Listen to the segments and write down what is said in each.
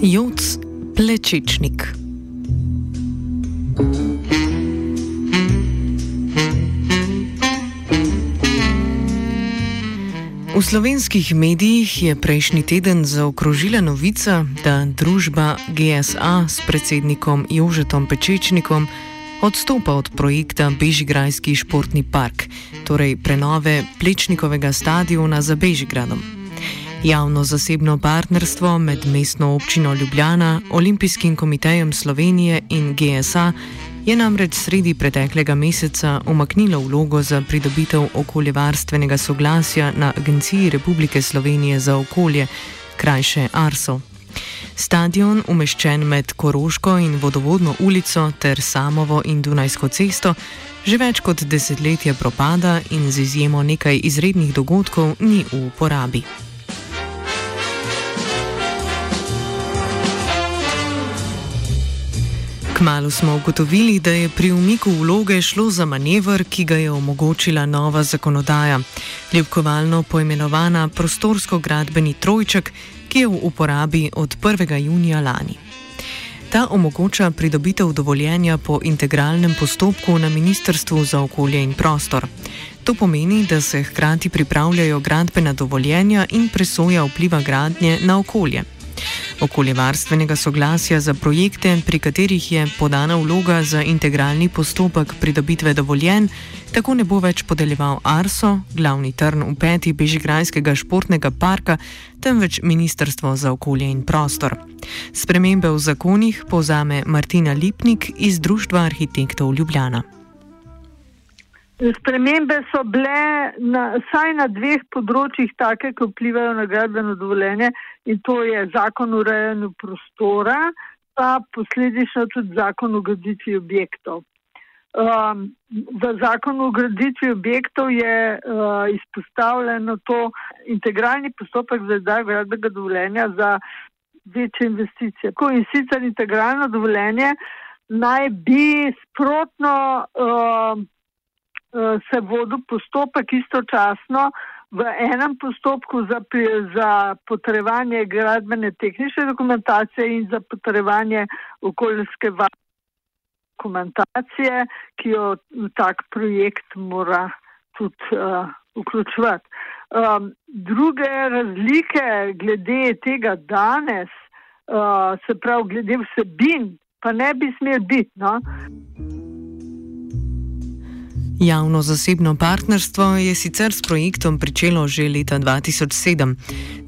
Joc Plečičnik. V slovenskih medijih je prejšnji teden zaokrožila novica, da družba GSA s predsednikom Jožetom Pečečnikom odstopa od projekta Bežigrajski športni park, torej prenove Plečnikovega stadiona za Bežigradom. Javno-zasebno partnerstvo med mestno občino Ljubljana, Olimpijskim komitejem Slovenije in GSA je namreč sredi preteklega meseca umaknilo vlogo za pridobitev okoljevarstvenega soglasja na Agenciji Republike Slovenije za okolje, krajše ARSO. Stadion, umeščen med Koroško in vodovodno ulico ter Samovo in Dunajsko cesto, že več kot desetletje propada in z izjemo nekaj izrednih dogodkov ni v uporabi. Kmalo smo ugotovili, da je pri umiku vloge šlo za manevr, ki ga je omogočila nova zakonodaja, ljubkovalno poimenovana prostorsko-gradbeni trojček, ki je v uporabi od 1. junija lani. Ta omogoča pridobitev dovoljenja po integralnem postopku na Ministrstvu za okolje in prostor. To pomeni, da se hkrati pripravljajo gradbena dovoljenja in presoja vpliva gradnje na okolje okoljevarstvenega soglasja za projekte, pri katerih je podana vloga za integralni postopek pridobitve dovoljen, tako ne bo več podeljeval Arso, glavni trn v peti Bežigrajskega športnega parka, temveč Ministrstvo za okolje in prostor. Spremembe v zakonih povzame Martina Lipnik iz Društva arhitektov Ljubljana. Spremembe so bile na, saj na dveh področjih take, ki vplivajo na gradbeno dovoljenje in to je zakon o urejanju prostora, pa posledično tudi zakon o graditvi objektov. Um, v zakonu o graditvi objektov je uh, izpostavljeno to integralni postopek za izdaj gradbenega dovoljenja za večje investicije. Ko in sicer integralno dovoljenje naj bi sprotno uh, se vodi postopek istočasno v enem postopku za, za potrebovanje gradbene tehnične dokumentacije in za potrebovanje okoljske dokumentacije, ki jo tak projekt mora tudi uh, vključevati. Um, druge razlike glede tega danes, uh, se pravi glede vsebin, pa ne bi smel biti. No? Javno-zasebno partnerstvo je sicer s projektom pričelo že leta 2007.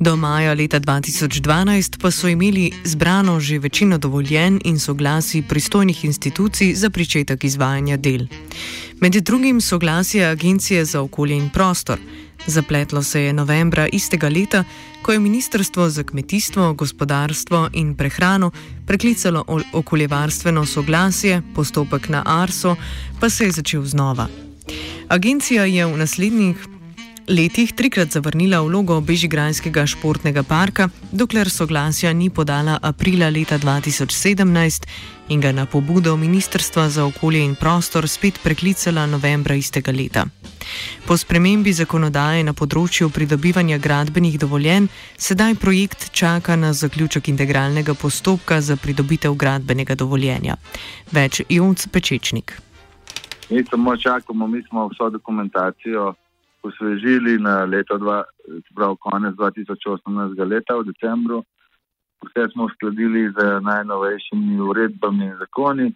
Do maja leta 2012 pa so imeli zbrano že večino dovoljen in soglasi pristojnih institucij za pričetek izvajanja del. Med drugim soglasje Agencije za okolje in prostor. Zapletlo se je novembra istega leta, ko je Ministrstvo za kmetijstvo, gospodarstvo in prehrano preklicalo okoljevarstveno soglasje, postopek na Arso pa se je začel znova. Agencija je v naslednjih letih trikrat zavrnila vlogo Bežigrajskega športnega parka, dokler soglasja ni podala aprila leta 2017 in ga na pobudo Ministrstva za okolje in prostor spet preklicala novembra istega leta. Po spremembi zakonodaje na področju pridobivanja gradbenih dovoljenj, sedaj projekt čaka na zaključek integralnega postopka za pridobitev gradbenega dovoljenja. Več Jonc Pečečnik. Mi samo čakamo, mi smo vso dokumentacijo osvežili na leto, dva, prav konec 2018. leta v decembru. Vse smo uskladili z najnovejšimi uredbami in zakoni,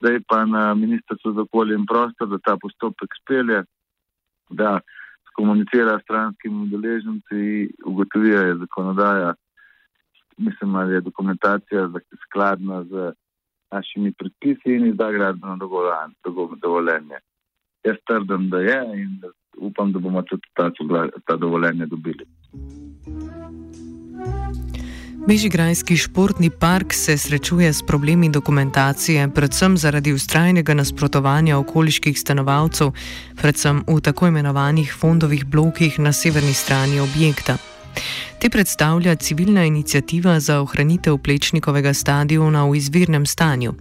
zdaj pa na Ministrstvu za okolje in prostor, da ta postopek spelje, da komunicira s stranskimi udeleženci, ugotovijo, je zakonodaja, mislim, ali je dokumentacija skladna z našimi predpisi in izda gradbeno dovoljenje. Jaz trdim, da je in upam, da bomo tudi ta, ta dovoljenje dobili. Bežigrajski športni park se srečuje s problemi dokumentacije, predvsem zaradi ustrajnega nasprotovanja okoliških stanovalcev, predvsem v tako imenovanih fondovih blokih na severni strani objekta. Te predstavlja civilna inicijativa za ohranitev plečnikovega stadiona v izvirnem stanju.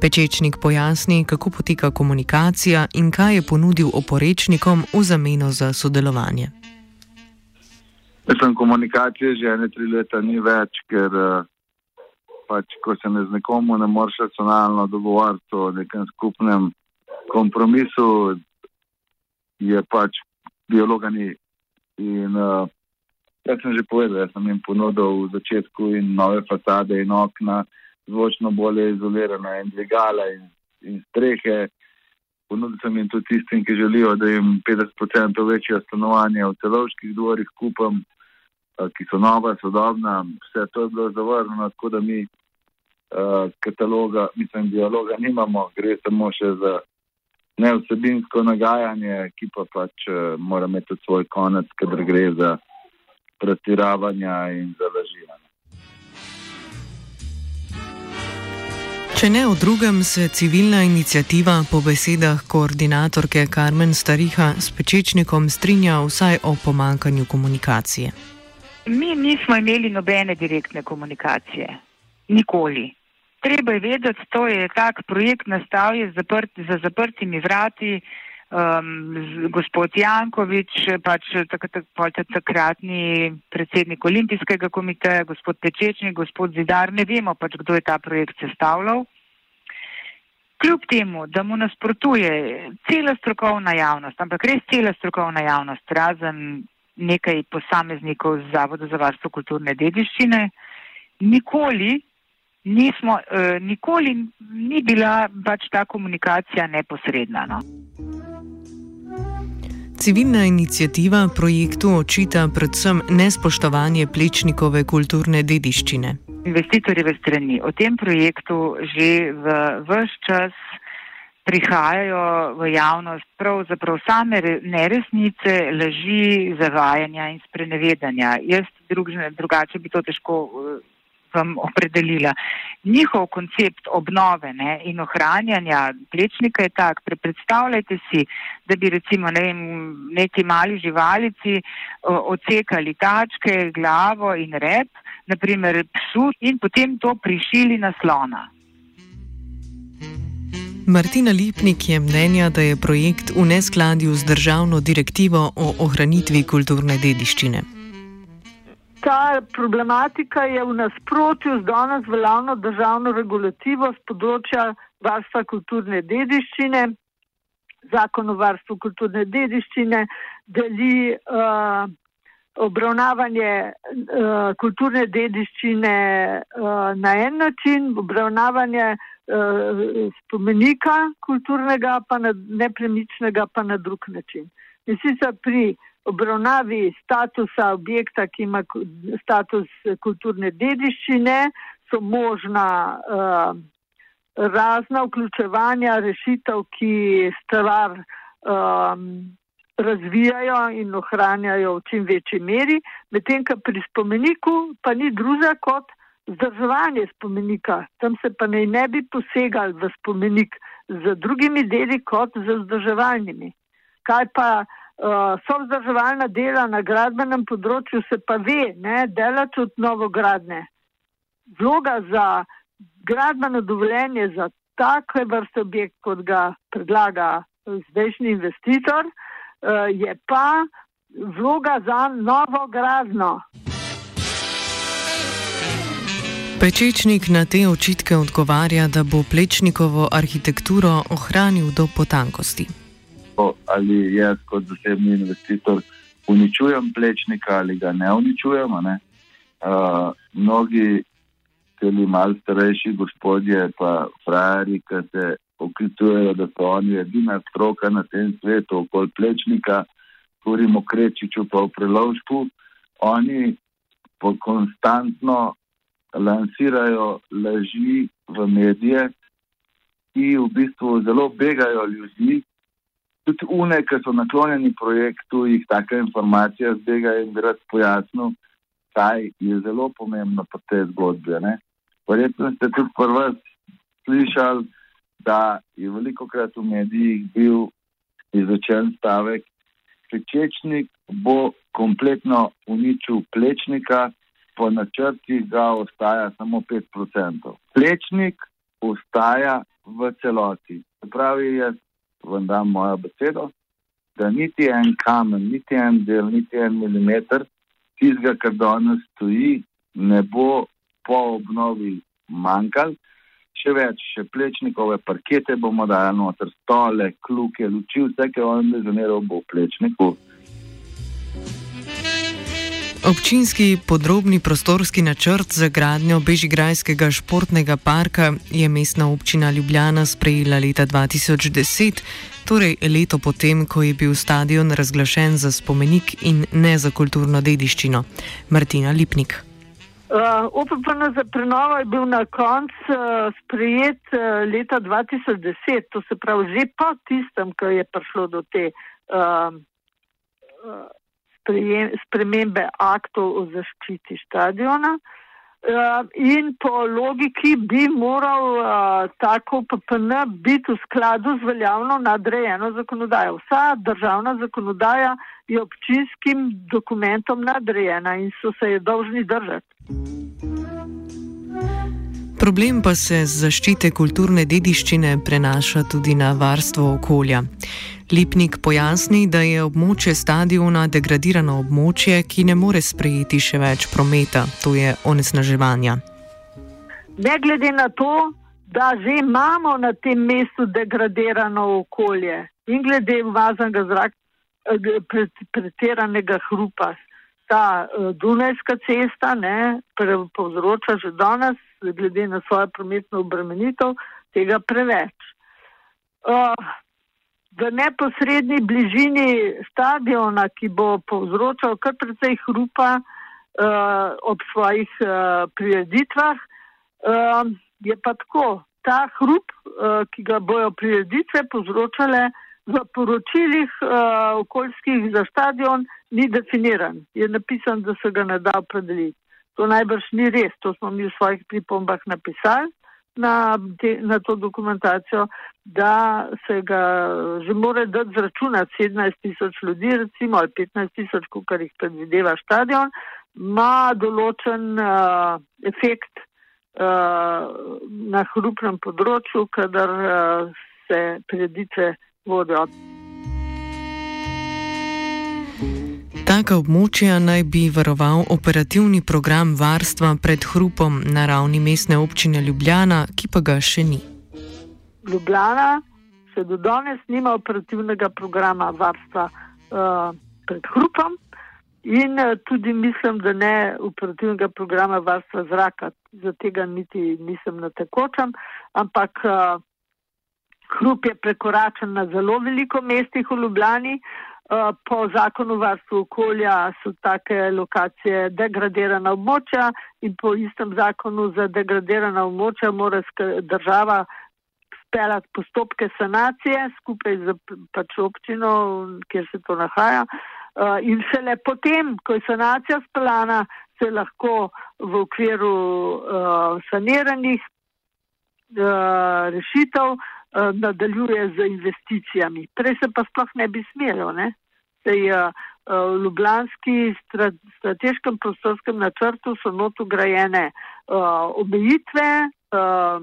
Pečečnik pojasni, kako poteka komunikacija in kaj je ponudil oporečnikom v zameno za sodelovanje. Mislim, komunikacije že ene tri leta ni več, ker pač, ko se ne z nekomu ne moreš racionalno dogovarjati o nekem skupnem kompromisu, je pač biologa ni. In uh, jaz sem že povedal, jaz sem jim ponudil v začetku in nove fasade in okna, zvočno bolje izolirane in dvigala in, in strehe. Ponudil sem jim tudi tistim, ki želijo, da jim 50% večje stanovanje v celovških dvorih kupam ki so nova, sodobna, vse to je bilo zavrnjeno, tako da mi uh, kataloga, mislim, dialoga nimamo, gre samo še za neosebinsko nagajanje, ki pa pač uh, mora imeti svoj konec, kadar gre za pretiravanja in za laživanje. Če ne v drugem, se civilna inicijativa po besedah koordinatorke Karmen Stariha s pečečnikom strinja vsaj o pomankanju komunikacije. Mi nismo imeli nobene direktne komunikacije. Nikoli. Treba je vedeti, to je tak projekt nastavljen zaprt, za zaprtimi vrati. Um, gospod Jankovič, pač tak, tak, tak, takratni predsednik olimpijskega komiteja, gospod Pečečnik, gospod Zidar, ne vemo pač, kdo je ta projekt sestavljal. Kljub temu, da mu nasprotuje cela strokovna javnost, ampak res cela strokovna javnost, razen nekaj posameznikov z Zavoda za varstvo kulturne dediščine. Nikoli, nismo, eh, nikoli ni bila pač ta komunikacija neposredna. No. Civilna inicijativa projektu očita predvsem nespoštovanje plečnikove kulturne dediščine. Investitorjeve strani o tem projektu že v vse čas prihajajo v javnost pravzaprav same neresnice, laži, zavajanja in sprenevedanja. Jaz drugne, drugače bi to težko vam opredelila. Njihov koncept obnove ne, in ohranjanja plečnika je tak, predstavljajte si, da bi recimo ne neki mali živalici uh, odsekali tačke, glavo in rep, naprimer psu in potem to prišili na slona. Martina Lipnik je mnenja, da je projekt v neskladju z državno direktivo o ohranitvi kulturne dediščine. Ta problematika je v nasprotju z danes veljavno državno regulativo z področja varstva kulturne dediščine. Zakon o varstvu kulturne dediščine deli uh, obravnavanje uh, kulturne dediščine uh, na en način, obravnavanje uh, spomenika kulturnega, pa na nepremičnega, pa na drug način. In sicer pri obravnavi statusa objekta, ki ima status kulturne dediščine, so možna uh, razna vključevanja rešitev, ki stvar um, razvijajo in ohranjajo v čim večji meri, medtem ko pri spomeniku pa ni druga kot vzdrževanje spomenika, tam se pa naj ne bi posegali v spomenik z drugimi deli kot z vzdrževalnimi. Kaj pa uh, so vzdrževalna dela na gradbenem področju, se pa ve, ne, dela tudi novogradne. Vloga za gradbeno dovoljenje za takve vrste objekt, kot ga predlaga zdajšnji investitor, uh, je pa vloga za novogradno. Pečečnik na te očitke odgovarja, da bo plečnikovo arhitekturo ohranil do potankosti. Ali jaz kot zasebni investitor uničujem plečnika ali ga ne uničujem. Ne? Uh, mnogi tudi malo starejši gospodje, pa frajeri, ki se oklicujejo, da so oni edina stroka na tem svetu, okoli plečnika, govorimo o Krečiču, pa o prelovšku. Oni po konstantno lansirajo laži v medije, ki v bistvu zelo begajo ljudi. Tudi une, ki so naklonjeni projektu, jih taka informacija zbega in bi rad pojasnil, kaj je zelo pomembno po tej zgodbi. Ne? Verjetno ste tudi prvi slišali, da je veliko krat v medijih bil izrečen stavek, Pečečnik bo kompletno uničil plečnika, po načrtih ga ostaja samo 5%. Plečnik ostaja v celoti. Pravi, jaz vam dam mojo besedo, da niti en kamen, niti en del, niti en milimeter tistega, kar danes stoji, ne bo po obnovi manjkal. Še več, še plečnikove parkete bomo dali noter, stole, kluke, luči, vse, kar on dezoniral, bo v plečniku. Občinski podrobni prostorski načrt za gradnjo Bežigrajskega športnega parka je mestna občina Ljubljana sprejela leta 2010, torej leto potem, ko je bil stadion razglašen za spomenik in ne za kulturno dediščino. Martina Lipnik. Uh, OPPN za prenovo je bil na koncu uh, sprejet uh, leta 2010, to se pravi že po tistem, ko je prišlo do te uh, uh, spremembe aktov o zaščiti stadiona. Uh, in po logiki bi moral uh, tako PPN biti v skladu z veljavno nadrejeno zakonodajo. Vsa državna zakonodaja je občinskim dokumentom nadrejena in so se je dolžni držati. Problem pa se z zaščite kulturne dediščine prenaša tudi na varstvo okolja. Lipnik pojasni, da je območje stadiona degradirano območje, ki ne more sprejeti še več prometa, to je onesnaževanja. Ne glede na to, da že imamo na tem mestu degradirano okolje in glede umazanega zraka, eh, pretiranega hrupa, ta uh, Dunajska cesta ne, povzroča že danes, glede na svojo prometno obremenitev, tega preveč. Uh, v neposrednji bližini stadiona, ki bo povzročal kar precej hrupa uh, ob svojih uh, prireditvah, uh, je pa tako. Ta hrup, uh, ki ga bojo prireditve povzročale v poročilih uh, okoljskih za stadion, ni definiran. Je napisan, da se ga ne da opredeliti. To najbrž ni res, to smo mi v svojih pripombah napisali na, te, na to dokumentacijo, da se ga že more dati zračunati 17 tisoč ljudi, recimo, ali 15 tisoč, kar jih predvideva stadion, ima določen uh, efekt uh, na hrupnem področju, kadar uh, se preditve vodijo. Taka območja naj bi varoval operativni program varstva pred hrupom na ravni mestne občine Ljubljana, ki pa ga še ni. Ljubljana še do danes nima operativnega programa varstva uh, pred hrupom in uh, tudi mislim, da ne operativnega programa varstva zraka. Za tega niti nisem na tekočem, ampak uh, hrup je prekoračen na zelo veliko mestih v Ljubljani. Eh, po zakonu varstva okolja so take lokacije degradirana območja in po istem zakonu za degradirana območja mora država speljati postopke sanacije skupaj z pač občino, kjer se to nahaja. Eh, in šele potem, ko je sanacija speljana, se lahko v okviru uh, saniranih rešitev Eh, nadaljuje z investicijami. Prej se pa sploh ne bi smelo. Ne? Sej, uh, v Ljubljanski strateškem prostorskem načrtu so not ugrajene uh, omejitve uh,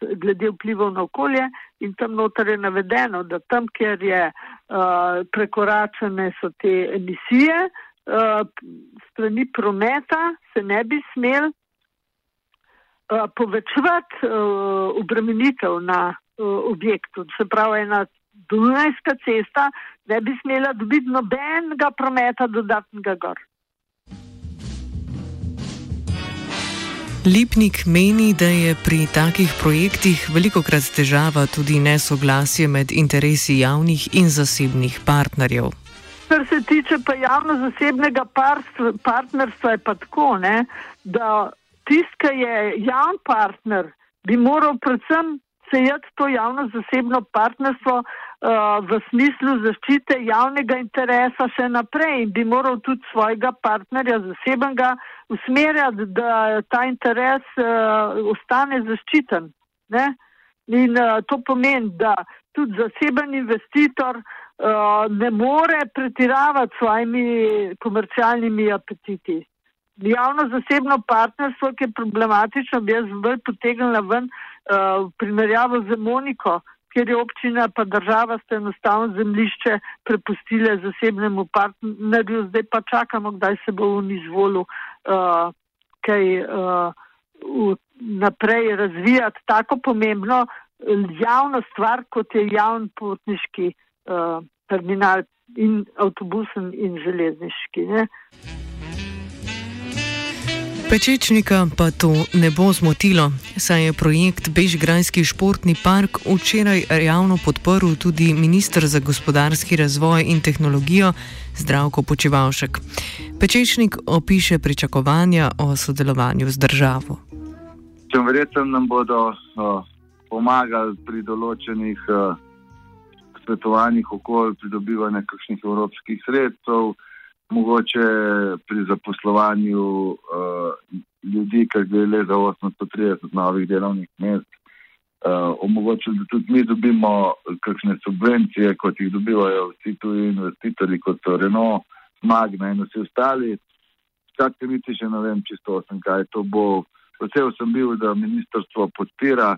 glede vplivov na okolje in tam noter je navedeno, da tam, kjer je uh, prekoračene so te emisije, uh, strani prometa se ne bi smel uh, povečevati uh, obremenitev na objektu. Se pravi, ena Dunajska cesta ne bi smela dobiti nobenega prometa dodatnega gor. Lipnik meni, da je pri takih projektih veliko krat težava tudi nesoglasje med interesi javnih in zasebnih partnerjev. Kar se tiče pa javno-zasebnega partnerstva, je pa tako, ne, da tisti, ki je javni partner, bi moral predvsem sejati to javno-zasebno partnerstvo uh, v smislu zaščite javnega interesa še naprej in bi moral tudi svojega partnerja zasebnega usmerjati, da ta interes uh, ostane zaščiten. Ne? In uh, to pomeni, da tudi zaseben investitor ne more pretiravati svojimi komercialnimi apetiti. Javno-zasebno partnerstvo, ki je problematično, bi jaz bolj potegnila ven v primerjavo z Moniko, kjer je občina pa država ste enostavno zemlišče prepustile zasebnemu partnerju, zdaj pa čakamo, kdaj se bo on izvolil uh, kaj uh, naprej razvijati tako pomembno javno stvar, kot je javni potniški uh, terminal in avtobusen in železniški. Ne? Pečečnika pa to ne bo zmotilo, saj je projekt Bežgrajski športni park včeraj javno podprl tudi ministr za gospodarski razvoj in tehnologijo Zdravko Počevalšek. Pečečnik opiše pričakovanja o sodelovanju z državo. Če verjetno nam bodo o, pomagali pri določenih o, svetovanjih okolj, pridobivanju kakšnih evropskih sredstev mogoče pri zaposlovanju uh, ljudi, ki gre le za 830 novih delovnih mest, uh, omogočili, da tudi mi dobimo kakšne subvencije, kot jih dobivajo vsi tuji investitorji, kot so Renault, Magna in vsi ostali. Skratka, niti še ne vem čisto, sem, kaj to bo. Vesel sem bil, da ministrstvo podpira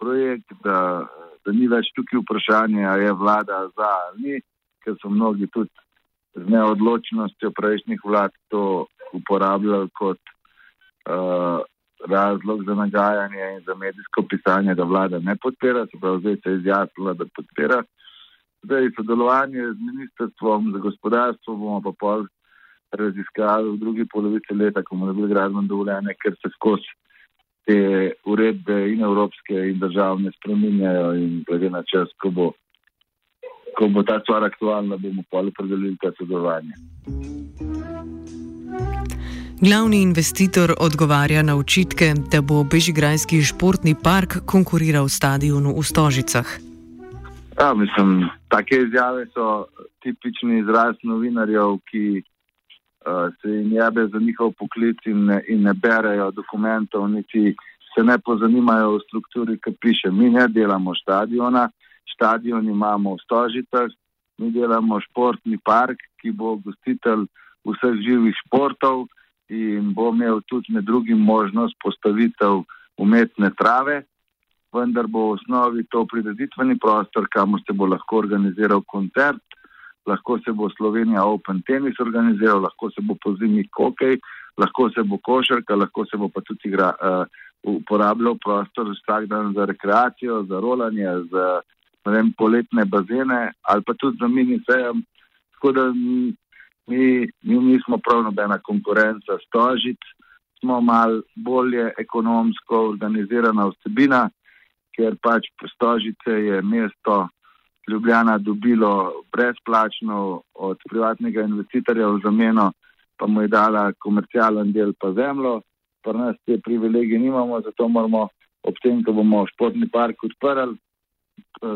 projekt, da, da ni več tukaj vprašanje, ali je vlada za ali ni, ker so mnogi tudi z neodločnostjo prejšnjih vlad to uporabljali kot uh, razlog za nagajanje in za medijsko pisanje, da vlada ne podpira, se pravi, zdaj se je izjasnila, da podpira. Zdaj sodelovanje z ministrstvom za gospodarstvo bomo pa pol raziskali v drugi polovici leta, ko bomo dobili gradbeno dovoljenje, ker se skozi te uredbe in evropske in državne spreminjajo in glede na čas, ko bo ko bo ta stvar aktualna, bomo pa opredelili ta sodelovanje. Glavni investitor odgovarja na očitke, da bo Bežigrajski športni park konkuriral stadionu v Stožicah. Ja, mislim, take izjave so tipični izraz novinarjev, ki uh, se jim jebe za njihov poklic in ne, in ne berejo dokumentov, niti se ne pozanimajo o strukturi, ki piše. Mi ne delamo stadiona, stadion imamo v Stožicah, mi delamo športni park, ki bo gostitelj vseh živih športov in bo imel tudi med drugim možnost postavitev umetne trave, vendar bo v osnovi to prireditveni prostor, kamor se bo lahko organiziral koncert, lahko se bo Slovenija Open Tennis organiziral, lahko se bo po zimi hokej, lahko se bo košarka, lahko se bo pa tudi igra, uh, uporabljal prostor vsak dan za rekreacijo, za rolanje, za vem, poletne bazene ali pa tudi za mini sejem. Tako da mi, mi nismo prav nobena konkurenca stožic, smo mal bolje ekonomsko organizirana vsebina, ker pač stožice je mesto Ljubljana dobilo brezplačno od privatnega investitorja v zameno, pa mu je dala komercialen del pa zemljo, pa nas te privilegije nimamo, zato moramo ob tem, ko bomo športni park odprli,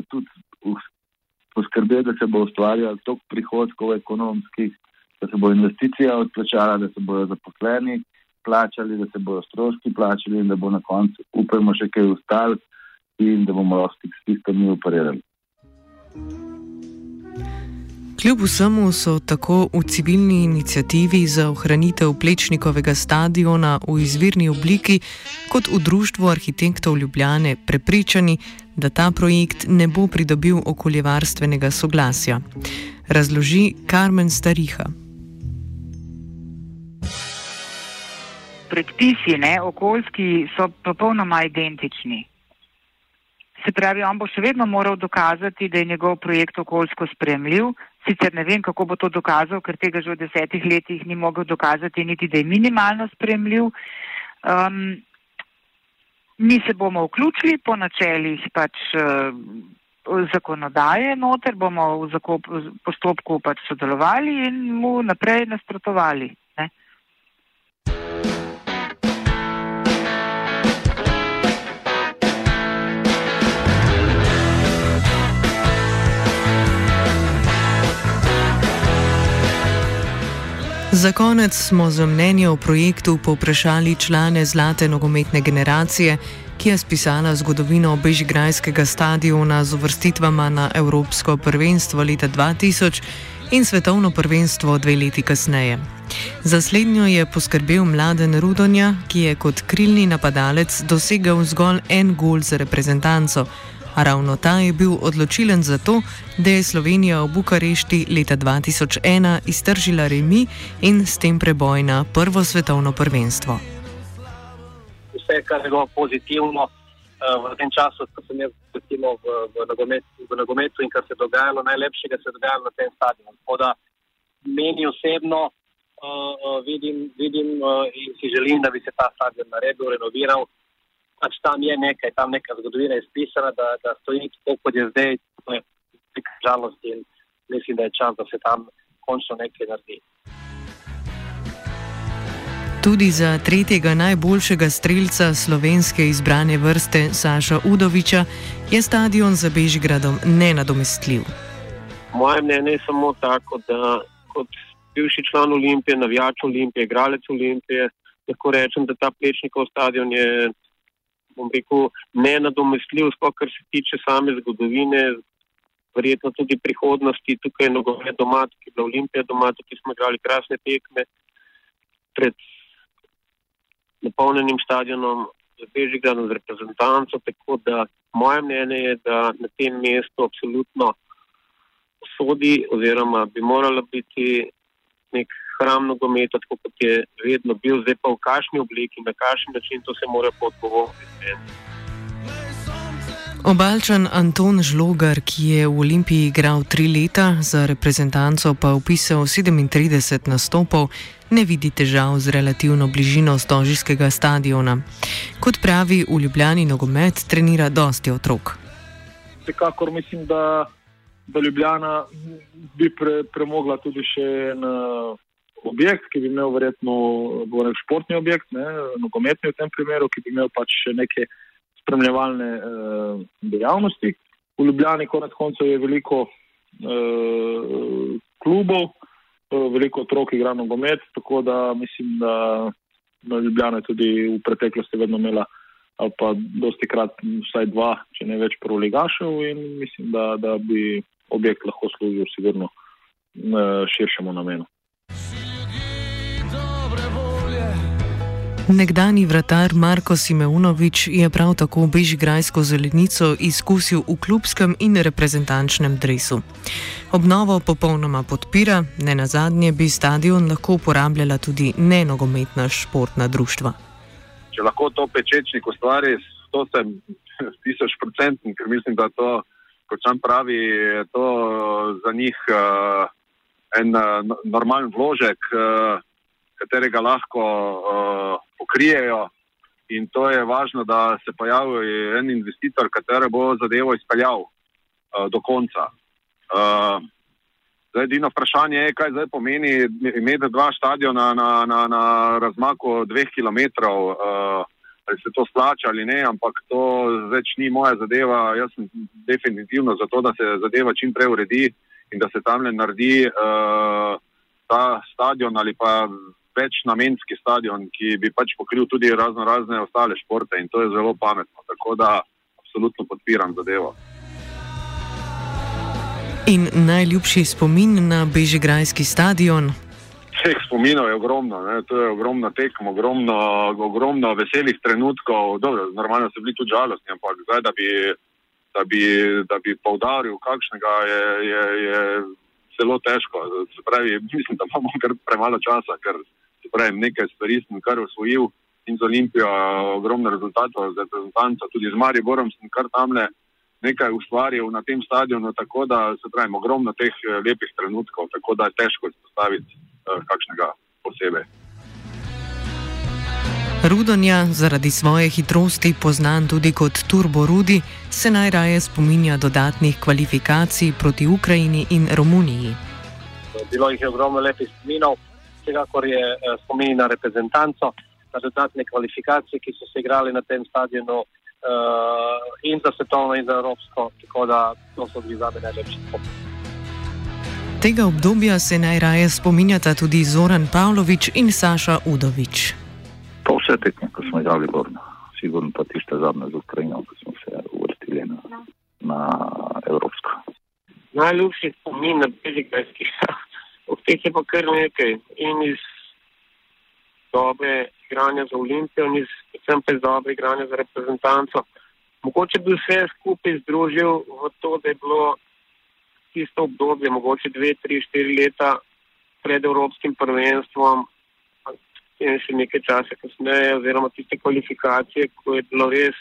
tudi poskrbeti, da se bo ustvarjalo toliko prihodkov ekonomskih, da se bo investicija odplačala, da se bodo zaposleni plačali, da se bodo stroški plačali in da bo na koncu, upajmo, še kaj ustali in da bomo lahko s tistimi operirali. Kljub vsemu so tako v civilni inicijativi za ohranitev Plečnikovega stadiona v izvirni obliki, kot v Društvu arhitektov Ljubljane prepričani, da ta projekt ne bo pridobil okoljevarstvenega soglasja. Razloži Karmen Stariha. Predpisi, ne, okoljski, so popolnoma identični. Se pravi, on bo še vedno moral dokazati, da je njegov projekt okoljsko spremljiv. Sicer ne vem, kako bo to dokazal, ker tega že v desetih letih ni mogel dokazati, niti da je minimalno spremljiv. Um, mi se bomo vključili po načelih pač uh, zakonodaje noter, bomo v postopku pač sodelovali in mu naprej nasprotovali. Za konec smo za mnenje o projektu povprašali člane zlate nogometne generacije, ki je spisala zgodovino Bežigrajskega stadiona z uvrstitvama na Evropsko prvenstvo leta 2000 in svetovno prvenstvo dve leti kasneje. Za slednjo je poskrbel mladen Rudonja, ki je kot krilni napadalec dosegel zgolj en gol za reprezentanco. A ravno ta je bil odločilen za to, da je Slovenija v Bukarešti leta 2001 iztržila remi in s tem preboj na prvo svetovno prvenstvo. Vse, kar je bilo pozitivno uh, v tem času, ko sem jaz recimo, v, v, nogomet, v nogometu in kar se je dogajalo, najlepšega se je dogajalo na tem stadionu. Tako da meni osebno uh, vidim, vidim uh, in si želim, da bi se ta stadion naredil, renoviral pač tam je nekaj, tam neka zgodovina je spisana, da, da stoji tako, kot je zdaj, to je velika žalost in mislim, da je čas, da se tam končno nekaj naredi. Tudi za tretjega najboljšega streljca slovenske izbrane vrste Saša Udoviča je stadion za Bežigradom nenadomestljiv. Moje mnenje je samo tako, da kot bivši član Olimpije, navijač Olimpije, igralec Olimpije, lahko rečem, da ta plečnikov stadion je bom rekel, nenadomestljiv, sploh kar se tiče same zgodovine, verjetno tudi prihodnosti. Tukaj je nogomet doma, ki je bila Olimpija doma, tukaj smo igrali krasne tekme pred napolnjenim stadionom z Bežigradom, z reprezentanco. Tako da moje mnenje je, da na tem mestu absolutno sodi oziroma bi morala biti nek hram nogometa, tako kot je vedno bil, zdaj pa v kakšni obliki, na kakšen način to se mora podgovoriti. Obalčan Anton Žlogar, ki je v Olimpiji igral tri leta, za reprezentanco pa upisal 37 nastopov, ne vidi težav z relativno bližino stožijskega stadiona. Kot pravi, v Ljubljani nogomet trenira dosti otrok. Vsekakor mislim, da, da Ljubljana bi pre, premogla tudi še en objekt, ki bi imel verjetno nek športni objekt, ne, nogometni v tem primeru, ki bi imel pač še neke spremljevalne uh, dejavnosti. V Ljubljani konec koncev je veliko uh, klubov, uh, veliko otrok igra nogomet, tako da mislim, da, da Ljubljana je tudi v preteklosti vedno imela ali pa dosti krat vsaj dva, če ne več proligašev in mislim, da, da bi objekt lahko služil sigurno uh, širšemu namenu. Nekdani vratar Marko Simeunovič je prav tako bežigrajsko zelenico izkusil v klubskem in reprezentančnem dresu. Obnovo popolnoma podpira, ne na zadnje bi stadion lahko uporabljala tudi nenogometna športna društva. Če lahko to pečečnik ustvari, to sem tisoč procentni, ker mislim, da to, kot sam pravi, je to za njih uh, en uh, normalen vložek. Uh, katerega lahko uh, pokrijejo. In to je važno, da se pojavi en investitor, kateri bo zadevo izpeljal uh, do konca. Uh, zdaj, edino vprašanje je, kaj zdaj pomeni imeti dva stadiona na, na, na razmaku dveh kilometrov. Uh, ali se to splača ali ne, ampak to več ni moja zadeva. Jaz sem definitivno za to, da se zadeva čim prej uredi in da se tam le naredi uh, ta stadion ali pa večnamenski stadion, ki bi pač pokril tudi razno razne ostale športe in to je zelo pametno. Tako da absolutno podpiram zadevo. In najljubši spomin na Bežigrajski stadion? Vseh spominov je ogromno, ne? to je ogromno tekem, ogromno, ogromno veselih trenutkov. Dobro, normalno so bili tudi žalostni, ampak zdaj, da bi, da bi, da bi poudaril, kakšnega je, je, je zelo težko. Se pravi, mislim, da imamo kar premalo časa, ker pravim, nekaj stvari sem kar osvojil in z Olimpijo ogromno rezultatov, z reprezentanco, tudi z Mariborom sem kar tamle nekaj ustvaril na tem stadionu, tako da se pravi, ogromno teh eh, lepih trenutkov, tako da je težko izpostaviti kakšnega posebej. Rudonja, zaradi svoje hitrosti poznan tudi kot Turbo Rudi, se najraje spominja dodatnih kvalifikacij proti Ukrajini in Romuniji. Bilo jih je ogromno lepih spominov, vsekakor je eh, spomin na reprezentanco, na dodatne kvalifikacije, ki so se igrali na tem stadionu uh, in za svetovno, in za evropsko. Tako da to so bili zame najlepši spomini. Tega obdobja se najraje spominjata tudi Zoran Pavlović in Saša Udovič. Pa vse tekme, ko smo igrali Gorno, sigurno pa tiste zadnje z Ukrajino, ko smo se uvrstili na, na Evropsko. Najljubši spomin na Bežigrajski, od teh je pa kar nekaj in iz dobe igranja za Olimpijo in iz, predvsem pa iz dobe igranja za reprezentanco. Mogoče bi vse skupaj združil v to, da je bilo tisto obdobje, mogoče dve, tri, štiri leta pred Evropskim prvenstvom in še nekaj časa kasneje, oziroma tiste kvalifikacije, ko je bilo res,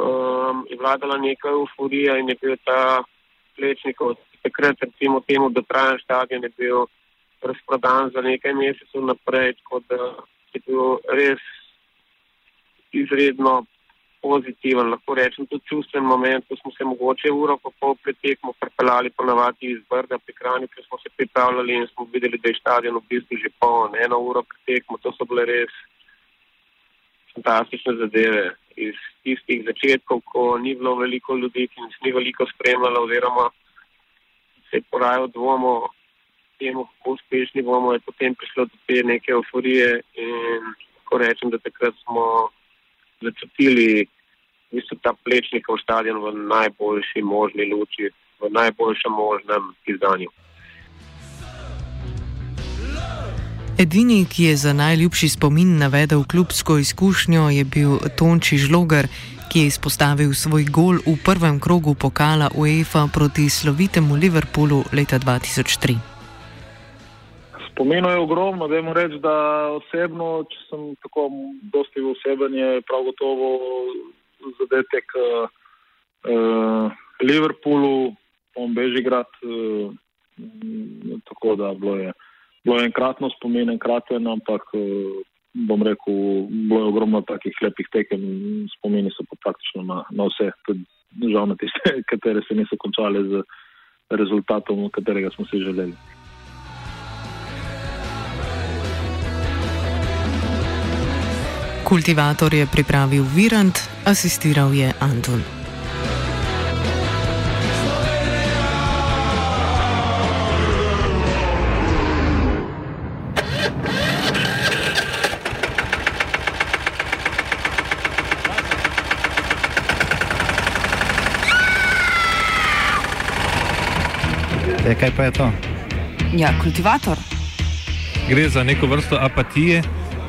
um, je vladala neka euforija in je bil ta plečnikov, takrat recimo temu dotrajan stadion je bil razprodan za nekaj mesecev naprej, tako da je bil res izredno pozitiven, lahko rečem tudi čustven moment, ko smo se mogoče uro pa pol pred tekmo prepeljali ponavadi iz Brda pri Kranju, ker smo se pripravljali in smo videli, da je stadion v bistvu že poln, eno uro pred tekmo, to so bile res fantastične zadeve. Iz tistih začetkov, ko ni bilo veliko ljudi, ki nas ni veliko spremljalo oziroma se je porajal dvomo temu, kako uspešni bomo, je potem prišlo do te neke euforije in lahko rečem, da takrat smo začutili v bistvu ta plečnikov stadion v najboljši možni luči, v najboljšem možnem izdanju. Edini, ki je za najljubši spomin navedel klubsko izkušnjo, je bil Tonči Žlogar, ki je izpostavil svoj gol v prvem krogu pokala UEFA proti slovitemu Liverpoolu leta 2003. Spomenul je ogromno, da jim reči, da osebno, če sem tako dosti oseben, je prav gotovo zadetek uh, uh, Liverpoolu, on Bežigrad, uh, tako da bilo je, bilo je enkratno spomin, enkraten, ampak uh, bom rekel, bilo je ogromno takih lepih tekem, spomini so pa praktično na, na vse, tudi žal na tiste, katere se niso končale z rezultatom, katerega smo si želeli. Kultivator je pripravil Virant, asistiral je Anton. E, kaj pa je to? Ja, kultivator. Gre za neko vrsto apatije.